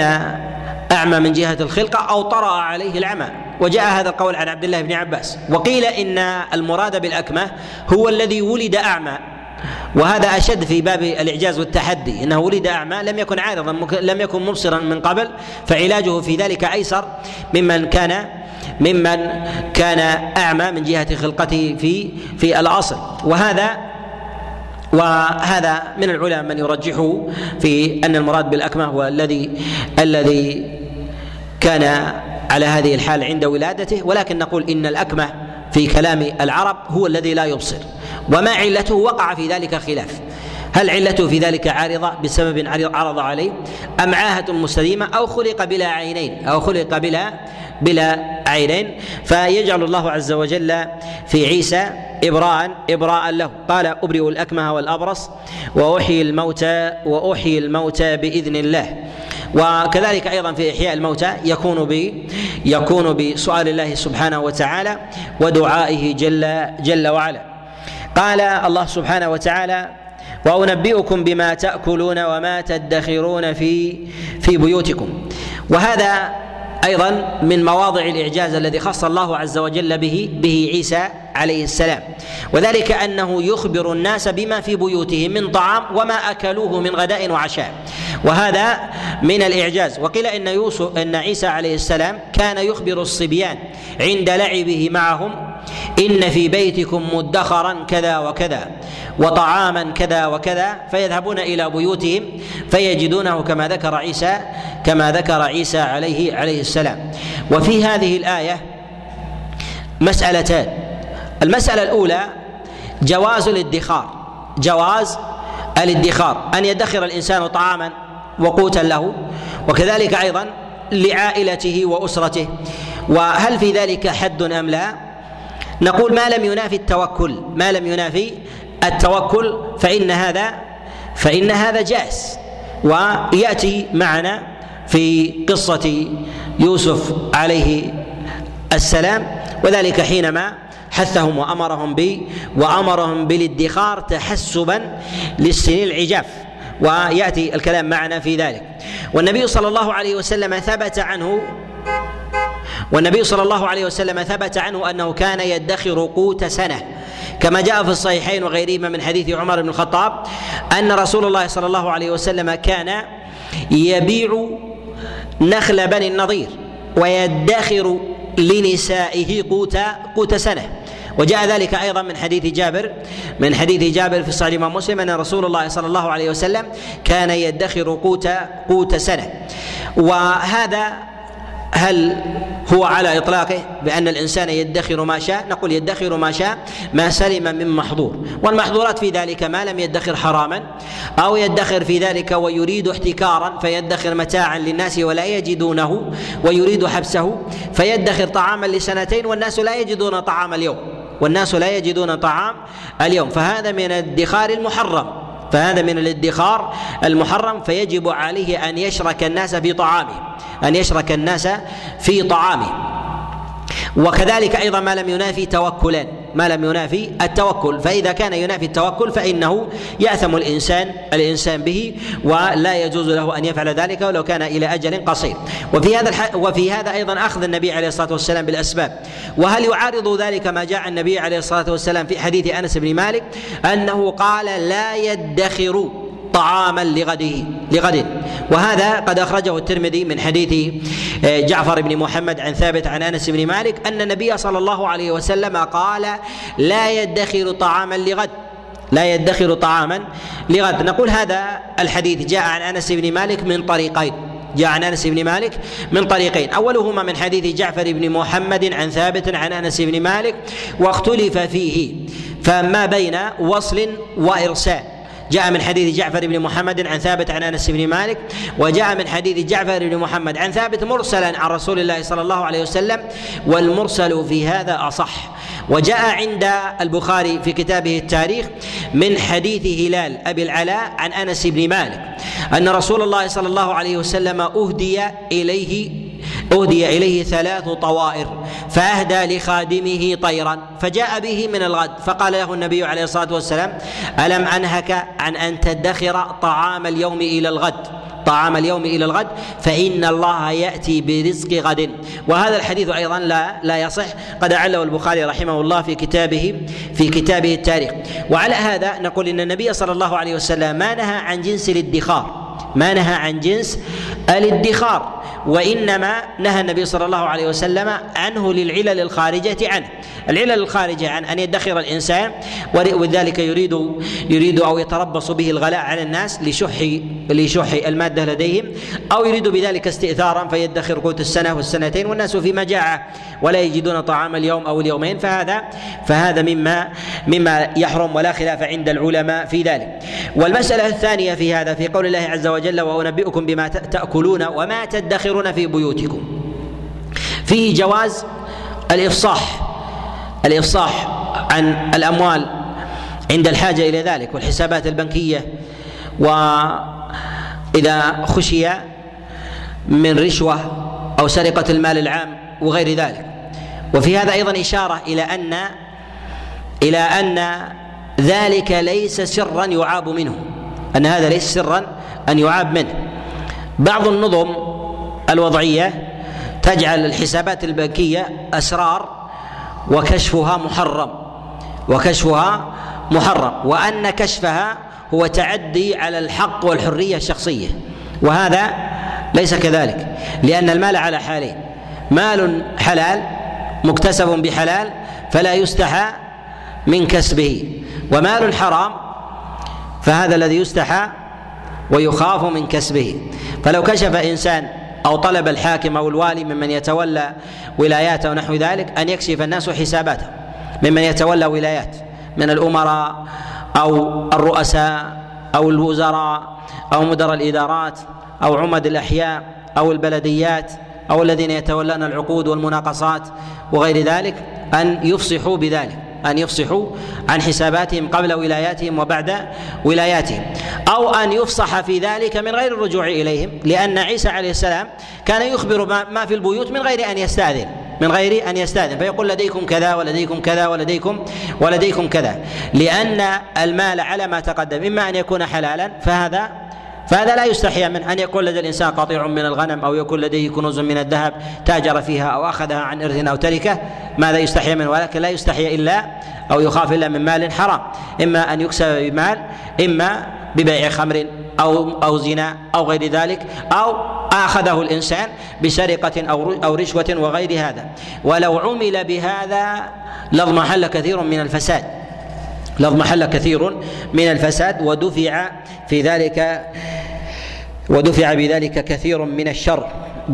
أعمى من جهة الخلقة أو طرأ عليه العمى. وجاء هذا القول عن عبد الله بن عباس. وقيل إن المراد بالأكمة هو الذي ولد أعمى. وهذا أشد في باب الإعجاز والتحدي إنه ولد أعمى لم يكن عارضا لم يكن مبصرا من قبل فعلاجه في ذلك أيسر ممن كان ممن كان أعمى من جهة خلقته في في الأصل. وهذا وهذا من العلماء من يرجحه في أن المراد بالأكمه هو الذي الذي كان على هذه الحال عند ولادته. ولكن نقول إن الأكمه في كلام العرب هو الذي لا يبصر وما علته وقع في ذلك خلاف. هل علته في ذلك عارضة بسبب عرض عليه؟ أم عاهة مستديمة أو خلق بلا عينين؟ أو خلق بلا بلا عينين؟ فيجعل الله عز وجل في عيسى إبراء إبراء له. قال أبرئ الأكمه والأبرص وأحيي الموتى وأحيي الموتى بإذن الله. وكذلك أيضا في إحياء الموتى يكون ب يكون بسؤال الله سبحانه وتعالى ودعائه جل جل وعلا. قال الله سبحانه وتعالى وأنبئكم بما تأكلون وما تدخرون في في بيوتكم. وهذا أيضا من مواضع الإعجاز الذي خص الله عز وجل به به عيسى عليه السلام. وذلك أنه يخبر الناس بما في بيوتهم من طعام وما أكلوه من غداء وعشاء. وهذا من الإعجاز. وقيل إن يوسف إن عيسى عليه السلام كان يخبر الصبيان عند لعبه معهم إن في بيتكم مدخرا كذا وكذا وطعاما كذا وكذا فيذهبون إلى بيوتهم فيجدونه كما ذكر عيسى كما ذكر عيسى عليه عليه السلام. وفي هذه الآية مسألتان. المسألة الأولى جواز الادخار. جواز الادخار. أن يدخر الإنسان طعاما وقوتا له وكذلك أيضا لعائلته وأسرته. وهل في ذلك حد أم لا؟ نقول ما لم ينافي التوكل ما لم ينافي التوكل فإن هذا فإن هذا جائز. ويأتي معنا في قصة يوسف عليه السلام وذلك حينما حثهم وأمرهم ب وأمرهم بالادخار تحسبا للسنين العجاف. ويأتي الكلام معنا في ذلك. والنبي صلى الله عليه وسلم ثبت عنه والنبي صلى الله عليه وسلم ثبت عنه أنه كان يدخر قوت سنة. كما جاء في الصحيحين وغيرهما من حديث عمر بن الخطاب أن رسول الله صلى الله عليه وسلم كان يبيع نخل بني النضير ويدخر لنسائه قوت قوت سنة. وجاء ذلك أيضا من حديث جابر من حديث جابر في صحيح الإمام مسلم أن رسول الله صلى الله عليه وسلم كان يدخر قوت قوت سنة. وهذا هل هو على إطلاقه بأن الإنسان يدخر ما شاء؟ نقول يدخر ما شاء ما سلم من محظور. والمحظورات في ذلك ما لم يدخر حراما أو يدخر في ذلك ويريد احتكارا فيدخر متاعا للناس ولا يجدونه ويريد حبسه فيدخر طعاما لسنتين والناس لا يجدون طعام اليوم. والناس لا يجدون طعام اليوم. فهذا من الادخار المحرم. فهذا من الادخار المحرم فيجب عليه أن يشرك الناس في طعامه أن يشرك الناس في طعامه. وكذلك أيضا ما لم ينافي توكلا. ما لم ينافي التوكل. فإذا كان ينافي التوكل فإنه يأثم الإنسان الإنسان به ولا يجوز له أن يفعل ذلك ولو كان إلى أجل قصير. وفي هذا الح... وفي هذا أيضا أخذ النبي عليه الصلاة والسلام بالأسباب. وهل يعارض ذلك ما جاء النبي عليه الصلاة والسلام في حديث أنس بن مالك؟ أنه قال لا يدخر طعاما لغده لغد. وهذا قد أخرجه الترمذي من حديث آه، جعفر بن محمد عن ثابت عن أنس بن مالك أن النبي صلى الله عليه وسلم قال لا يدخر طعاما لغد. لا يدخر طعاما لغد. نقول هذا الحديث جاء عن أنس بن مالك من طريقين. جاء عن أنس بن مالك من طريقين. أولهما من حديث جعفر بن محمد عن ثابت عن أنس بن مالك واختلف فيه. فما بين وصل وإرسال. جاء من حديث جعفر بن محمد عن ثابت عن أنس بن مالك وجاء من حديث جعفر بن محمد عن ثابت مرسلا عن رسول الله صلى الله عليه وسلم والمرسل في هذا أصح. وجاء عند البخاري في كتابه التاريخ من حديث هلال أبي العلاء عن أنس بن مالك أن رسول الله صلى الله عليه وسلم أهدي إليه أهدي إليه ثلاث طوائر فأهدى لخادمه طيرا فجاء به من الغد فقال له النبي عليه الصلاة والسلام ألم أنهك عن أن تدخر طعام اليوم إلى الغد؟ طعام اليوم إلى الغد فإن الله يأتي برزق غد. وهذا الحديث أيضا لا لا يصح قد أعله البخاري رحمه الله في كتابه في كتابه التاريخ. وعلى هذا نقول إن النبي صلى الله عليه وسلم ما نهى عن جنس الادخار. ما نهى عن جنس الادخار وإنما نهى النبي صلى الله عليه وسلم عنه للعلل الخارجة عنه. العلل الخارجة عن أن يدخر الإنسان ولذلك يريد يريد أو يتربص به الغلاء على الناس لشح لشح المادة لديهم أو يريد بذلك استئثارا فيدخر قوت السنة والسنتين والناس في مجاعة ولا يجدون طعام اليوم أو اليومين. فهذا فهذا مما مما يحرم ولا خلاف عند العلماء في ذلك. والمسألة الثانية في هذا في قول الله عز وجل وانبئكم بما تأكلون وما تدخرون في بيوتكم. فيه جواز الإفصاح الإفصاح عن الأموال عند الحاجة إلى ذلك والحسابات البنكية وإذا خشي من رشوة أو سرقة المال العام وغير ذلك. وفي هذا أيضا إشارة إلى أن إلى أن ذلك ليس سرا يعاب منه أن هذا ليس سرا أن يعاب منه. بعض النظم الوضعية تجعل الحسابات البنكية أسرار وكشفها محرم. وكشفها محرم. وأن كشفها هو تعدي على الحق والحرية الشخصية. وهذا ليس كذلك. لأن المال على حالين. مال حلال مكتسب بحلال فلا يستحى من كسبه. ومال حرام فهذا الذي يستحى ويخاف من كسبه. فلو كشف إنسان أو طلب الحاكم أو الوالي ممن يتولى ولاياته ونحو ذلك أن يكشف الناس حساباته ممن يتولى ولايات من الأمراء أو الرؤساء أو الوزراء أو مدراء الإدارات أو عمد الأحياء أو البلديات أو الذين يتولون العقود والمناقصات وغير ذلك أن يفصحوا بذلك. أن يفصحوا عن حساباتهم قبل ولاياتهم وبعد ولاياتهم أو أن يفصح في ذلك من غير الرجوع إليهم لأن عيسى عليه السلام كان يخبر ما في البيوت من غير أن يستأذن من غير أن يستأذن فيقول لديكم كذا ولديكم كذا ولديكم ولديكم كذا لأن المال على ما تقدم إما أن يكون حلالا فهذا فهذا لا يستحيا منه أن يكون لدى الإنسان قطيع من الغنم أو يكون لديه كنوز من الذهب تاجر فيها أو أخذها عن إرث أو تركه ماذا يستحيا منه؟ ولكن لا يستحيا إلا أو يخاف إلا من مال حرام إما أن يكسب بمال إما ببيع خمر أو أو زنا أو غير ذلك أو آخذه الإنسان بسرقة أو أو رشوة وغير هذا. ولو عمل بهذا لاضمحل كثير من الفساد لاضمحل كثير من الفساد ودفع في ذلك ودفع بذلك كثير من الشر.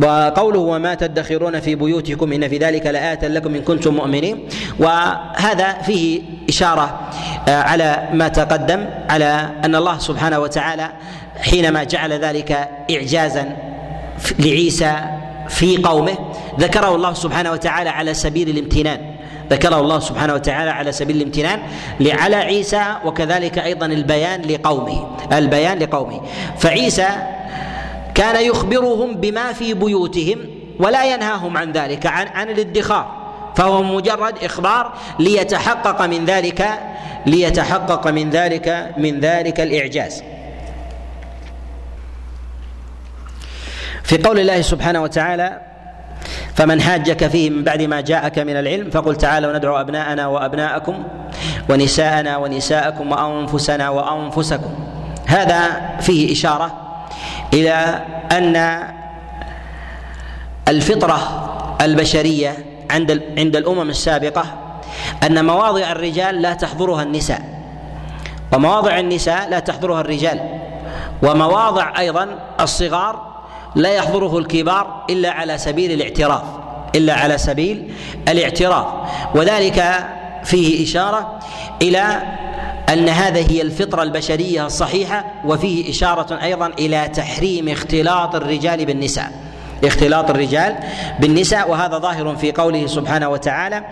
وقوله وما تدخرون في بيوتكم إن في ذلك لآية لكم إن كنتم مؤمنين. وهذا فيه إشارة آه، على ما تقدم على أن الله سبحانه وتعالى حينما جعل ذلك اعجازا لعيسى في قومه ذكره الله سبحانه وتعالى على سبيل الامتنان. ذكره الله سبحانه وتعالى على سبيل الامتنان على عيسى وكذلك أيضا البيان لقومه البيان لقومه. فعيسى كان يخبرهم بما في بيوتهم ولا ينهاهم عن ذلك عن عن الادخار. فهو مجرد إخبار ليتحقق من ذلك ليتحقق من ذلك من ذلك الإعجاز. في قول الله سبحانه وتعالى فمن حاجك فيه من بعد ما جاءك من العلم فقل تعالوا ندعو أبناءنا وأبناءكم ونساءنا ونساءكم وأنفسنا وأنفسكم. هذا فيه إشارة إلى أن الفطرة البشرية عند عند الأمم السابقة أن مواضع الرجال لا تحضرها النساء. ومواضع النساء لا تحضرها الرجال. ومواضع أيضا الصغار لا يحضره الكبار إلا على سبيل الاعتراف إلا على سبيل الاعتراف. وذلك فيه إشارة إلى أن هذا هي الفطرة البشرية الصحيحة وفيه إشارة أيضا إلى تحريم اختلاط الرجال بالنساء. اختلاط الرجال بالنساء وهذا ظاهر في قوله سبحانه وتعالى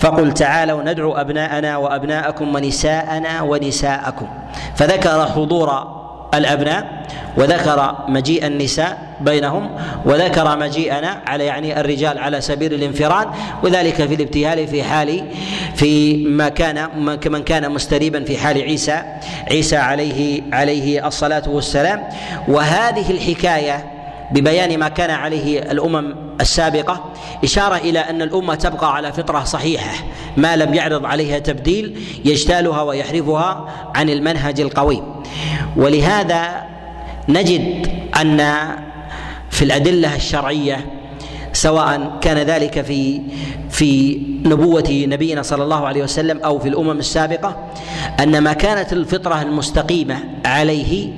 فقل تعالوا ندعو أبناءنا وأبناءكم ونساءنا ونساءكم فذكر حضور الأبناء وذكر مجيء النساء بينهم وذكر مجيئنا على يعني الرجال على سبيل الانفراد وذلك في الابتهال في حال في ما كان من كان مستريبا في حال عيسى عيسى عليه عليه الصلاة والسلام. وهذه الحكاية ببيان ما كان عليه الأمم السابقة إشارة إلى أن الأمة تبقى على فطرة صحيحة ما لم يعرض عليها تبديل يجتالها ويحرفها عن المنهج القويم. ولهذا نجد أن في الأدلة الشرعية سواء كان ذلك في في نبوة نبينا صلى الله عليه وسلم أو في الأمم السابقة أن ما كانت الفطرة المستقيمة عليه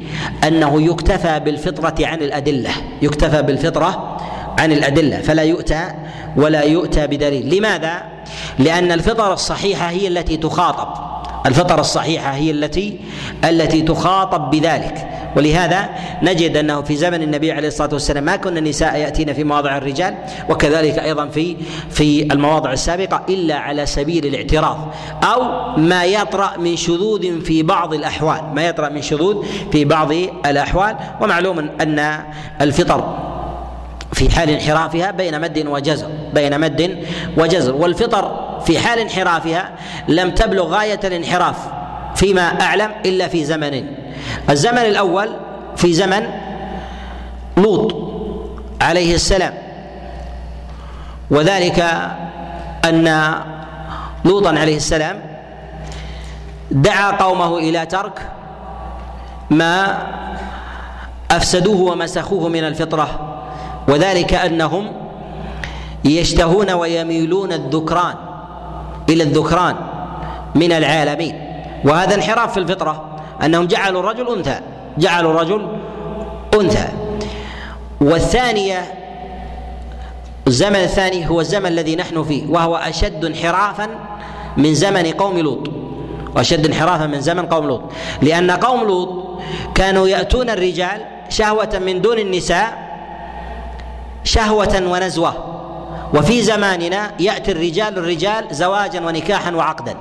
أنه يكتفى بالفطرة عن الأدلة يكتفى بالفطرة عن الأدلة فلا يؤتى ولا يؤتى بدليل لماذا؟ لأن الفطرة الصحيحة هي التي تخاطب الفطرة الصحيحة هي التي التي تخاطب بذلك. ولهذا نجد أنه في زمن النبي عليه الصلاة والسلام ما كن النساء يأتين في مواضع الرجال وكذلك أيضا في في المواضع السابقة إلا على سبيل الاعتراض أو ما يطرأ من شذوذ في بعض الأحوال ما يطرأ من شذوذ في بعض الأحوال. ومعلوم أن الفطر في حال انحرافها بين مد وجزر بين مد وجزر. والفطر في حال انحرافها لم تبلغ غاية الانحراف فيما أعلم إلا في زمنين الزمن الأول في زمن لوط عليه السلام. وذلك أن لوطا عليه السلام دعا قومه إلى ترك ما أفسدوه ومسخوه من الفطرة. وذلك أنهم يشتهون ويميلون الذكران. إلى الذكران من العالمين. وهذا انحراف في الفطرة أنهم جعلوا الرجل أنثى جعلوا الرجل أنثى. والثانية الزمن الثاني هو الزمن الذي نحن فيه وهو أشد انحرافا من زمن قوم لوط. وأشد انحرافا من زمن قوم لوط. لأن قوم لوط كانوا يأتون الرجال شهوة من دون النساء شهوة ونزوة. وفي زماننا يأتي الرجال الرجال زواجا ونكاحا وعقدا.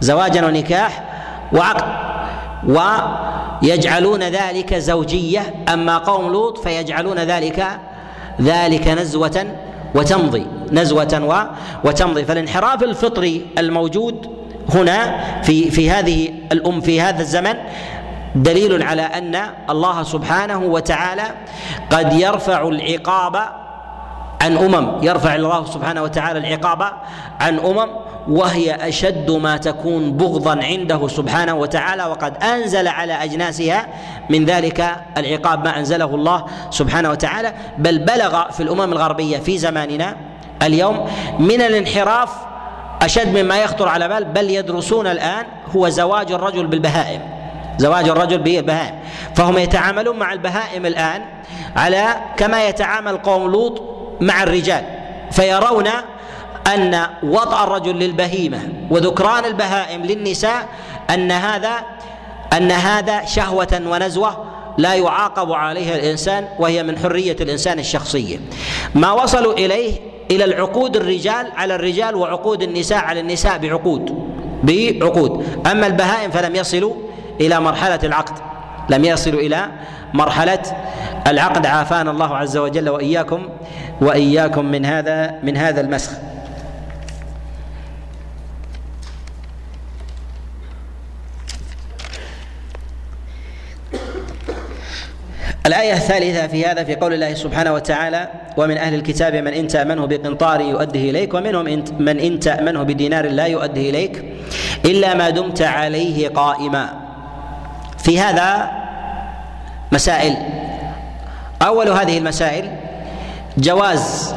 زواجا ونكاح وعقد. ويجعلون ذلك زوجية أما قوم لوط فيجعلون ذلك ذلك نزوة وتمضي. نزوة وتمضي. فالانحراف الفطري الموجود هنا في في هذه الأم في هذا الزمن دليل على أن الله سبحانه وتعالى قد يرفع العقاب عن أمم يرفع الله سبحانه وتعالى العقاب عن أمم وهي أشد ما تكون بغضا عنده سبحانه وتعالى وقد أنزل على أجناسها من ذلك العقاب ما أنزله الله سبحانه وتعالى. بل بلغ في الأمم الغربية في زماننا اليوم من الانحراف أشد مما يخطر على بال. بل يدرسون الآن هو زواج الرجل بالبهائم زواج الرجل بالبهائم. فهم يتعاملون مع البهائم الآن على كما يتعامل قوم لوط مع الرجال فيرون أن وضع الرجل للبهيمة وذكران البهائم للنساء أن هذا أن هذا شهوة ونزوة لا يعاقب عليها الإنسان وهي من حرية الإنسان الشخصية. ما وصلوا إليه إلى العقود الرجال على الرجال وعقود النساء على النساء بعقود بعقود. أما البهائم فلم يصلوا إلى مرحلة العقد لم يصلوا إلى مرحلة العقد. عافانا الله عز وجل وإياكم وإياكم من هذا من هذا المسخ. الآية الثالثة في هذا في قول الله سبحانه وتعالى ومن أهل الكتاب من إن تأمنه بقنطار يؤديه إليك ومنهم من إن تأمنه بدينار لا يؤديه إليك إلا ما دمت عليه قائما. في هذا مسائل. أول هذه المسائل جواز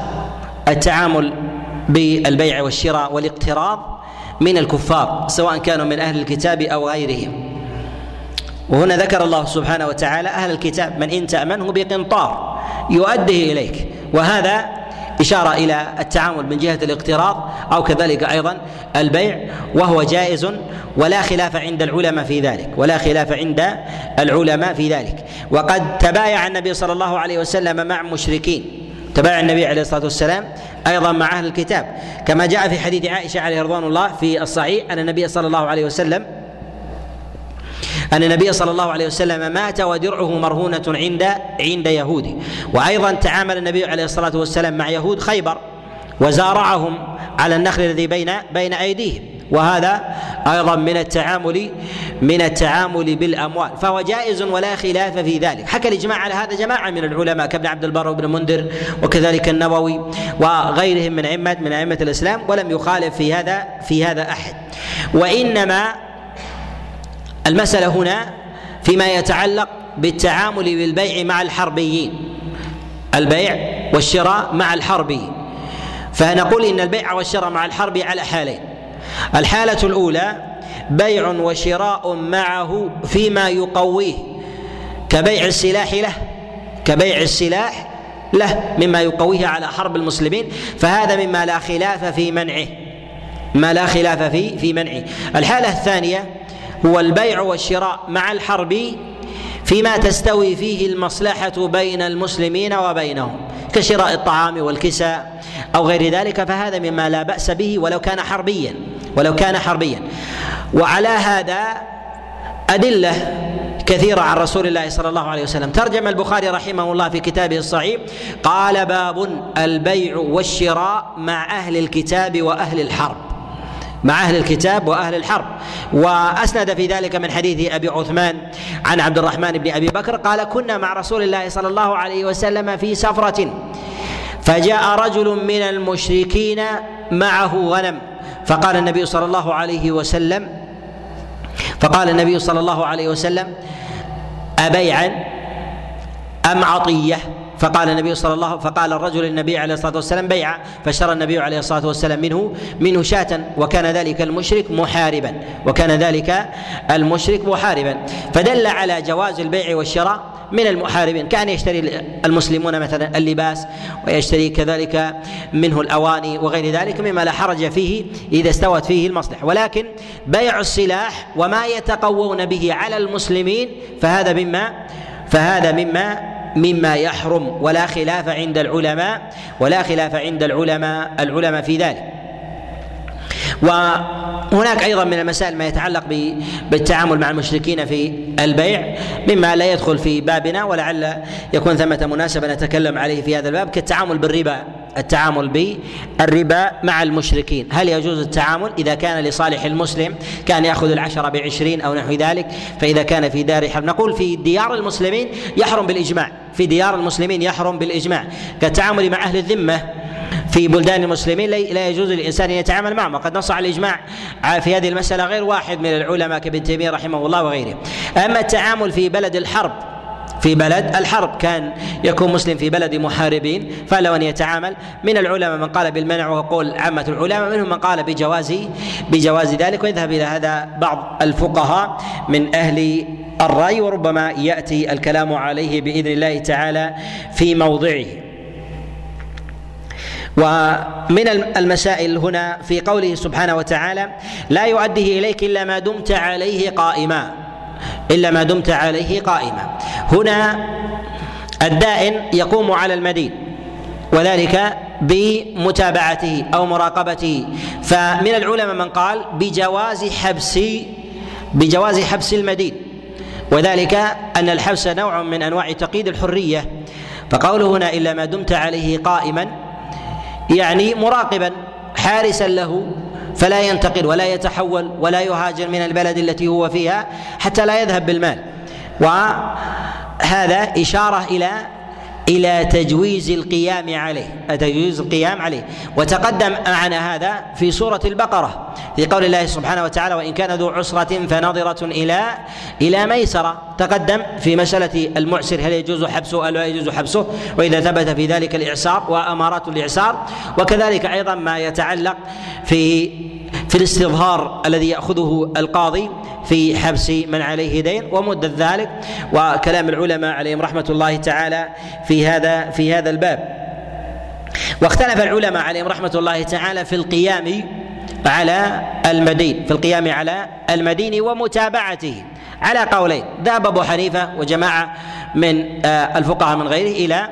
التعامل بالبيع والشراء والاقتراض من الكفار سواء كانوا من أهل الكتاب أو غيرهم. وهنا ذكر الله سبحانه وتعالى أهل الكتاب من إن تأمنه بقنطار يؤديه إليك. وهذا إشارة إلى التعامل من جهة الاقتراض أو كذلك أيضا البيع وهو جائز ولا خلاف عند العلماء في ذلك ولا خلاف عند العلماء في ذلك. وقد تبايع النبي صلى الله عليه وسلم مع مشركين. تبايع النبي عليه الصلاة والسلام أيضا مع أهل الكتاب. كما جاء في حديث عائشة عليه رضوان الله في الصحيح أن النبي صلى الله عليه وسلم أن النبي صلى الله عليه وسلم مات ودرعه مرهونة عند عند يهودي. وأيضا تعامل النبي عليه الصلاة والسلام مع يهود خيبر وزارعهم على النخل الذي بين بين أيديهم. وهذا أيضا من التعامل من التعامل بالأموال. فهو جائز ولا خلاف في ذلك. حكى الإجماع على هذا جماعة من العلماء كابن عبد البر وابن منذر وكذلك النووي وغيرهم من ائمه من أئمة الإسلام ولم يخالف في هذا في هذا أحد. وإنما المسألة هنا فيما يتعلق بالتعامل بالبيع مع الحربيين البيع والشراء مع الحربي فنقول إن البيع والشراء مع الحرب على حالين. الحالة الأولى بيع وشراء معه فيما يقويه كبيع السلاح له كبيع السلاح له مما يقويه على حرب المسلمين. فهذا مما لا خلاف في منعه ما لا خلاف في في منعه. الحالة الثانية هو البيع والشراء مع الحرب فيما تستوي فيه المصلحة بين المسلمين وبينهم كشراء الطعام والكساء أو غير ذلك فهذا مما لا بأس به ولو كان حربيا ولو كان حربيا. وعلى هذا أدلة كثيرة عن رسول الله صلى الله عليه وسلم. ترجم البخاري رحمه الله في كتابه الصحيح قال باب البيع والشراء مع أهل الكتاب وأهل الحرب. مع أهل الكتاب وأهل الحرب. وأسند في ذلك من حديث أبي عثمان عن عبد الرحمن بن أبي بكر قال كنا مع رسول الله صلى الله عليه وسلم في سفرة فجاء رجل من المشركين معه غنم فقال النبي صلى الله عليه وسلم فقال النبي صلى الله عليه وسلم أبيعا أم عطية؟ فقال النبي صلى الله فقال الرجل للنبي عليه الصلاة والسلام بيعا فاشترى النبي عليه الصلاة والسلام منه منه شاة وكان ذلك المشرك محاربا وكان ذلك المشرك محاربا. فدل على جواز البيع والشراء من المحاربين كأن يشتري المسلمون مثلا اللباس ويشتري كذلك منه الأواني وغير ذلك مما لا حرج فيه إذا استوت فيه المصلحة. ولكن بيع السلاح وما يتقوون به على المسلمين فهذا مما فهذا مما مما يحرم ولا خلاف عند العلماء ولا خلاف عند العلماء العلماء في ذلك. وهناك أيضا من المسائل ما يتعلق بالتعامل مع المشركين في البيع مما لا يدخل في بابنا ولعل يكون ثمة مناسبة نتكلم عليه في هذا الباب كالتعامل بالربا التعامل بالربا مع المشركين. هل يجوز التعامل؟ إذا كان لصالح المسلم كان يأخذ العشرة بعشرين أو نحو ذلك فإذا كان في دار حرب. نقول في ديار المسلمين يحرم بالإجماع في ديار المسلمين يحرم بالإجماع. كالتعامل مع أهل الذمة في بلدان المسلمين لا يجوز للإنسان أن يتعامل معهم. وقد نص على الإجماع في هذه المسألة غير واحد من العلماء كابن تيمية رحمه الله وغيره. أما التعامل في بلد الحرب في بلد الحرب كان يكون مسلم في بلد محاربين فله أن يتعامل. من العلماء من قال بالمنع ويقول عامة العلماء منهم من قال بجواز بجواز ذلك. ويذهب إلى هذا بعض الفقهاء من أهل الرأي وربما يأتي الكلام عليه بإذن الله تعالى في موضعه. ومن المسائل هنا في قوله سبحانه وتعالى لا يؤديه إليك إلا ما دمت عليه قائما. إلا ما دمت عليه قائما. هنا الدائن يقوم على المدين وذلك بمتابعته أو مراقبته. فمن العلماء من قال بجواز حبس بجواز حبس المدين. وذلك أن الحبس نوع من أنواع تقييد الحرية. فقوله هنا إلا ما دمت عليه قائما يعني مراقبا حارسا له فلا ينتقل ولا يتحول ولا يهاجر من البلد التي هو فيها حتى لا يذهب بالمال. وهذا إشارة إلى إلى تجويز القيام عليه تجويز القيام عليه. وتقدم معنا هذا في سورة البقرة في قول الله سبحانه وتعالى وإن كان ذو عسرة فنظرة إلى إلى ميسرة. تقدم في مسألة المعسر هل يجوز حبسه أو لا يجوز حبسه وإذا ثبت في ذلك الإعسار وامارات الإعسار وكذلك أيضا ما يتعلق في في الاستظهار الذي يأخذه القاضي في حبس من عليه دين ومدة ذلك وكلام العلماء عليهم رحمة الله تعالى في هذا في هذا الباب. واختلف العلماء عليهم رحمة الله تعالى في القيام على المدين في القيام على المدين ومتابعته. على قولين ذهب أبو حنيفة وجماعة من آه، الفقهاء من غيره إلى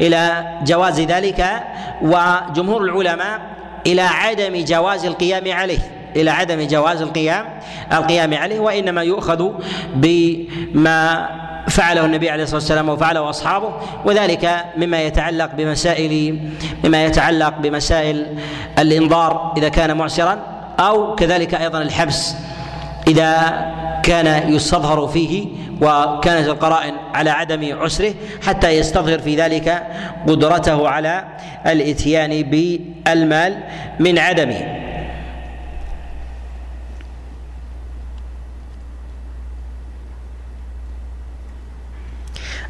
إلى جواز ذلك وجمهور العلماء إلى عدم جواز القيام عليه. إلى عدم جواز القيام القيام عليه وإنما يؤخذ بما فعله النبي عليه الصلاة والسلام وفعله أصحابه وذلك مما يتعلق بمسائل مما يتعلق بمسائل الانظار إذا كان معسرا أو كذلك أيضا الحبس إذا كان يستظهر فيه وكانت القرائن على عدم عسره حتى يستظهر في ذلك قدرته على الإتيان بالمال من عدمه.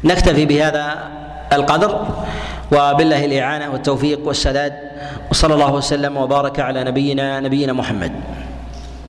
نكتفي بهذا القدر وبالله الإعانة والتوفيق والسداد وصلى الله وسلم وبارك على نبينا نبينا محمد.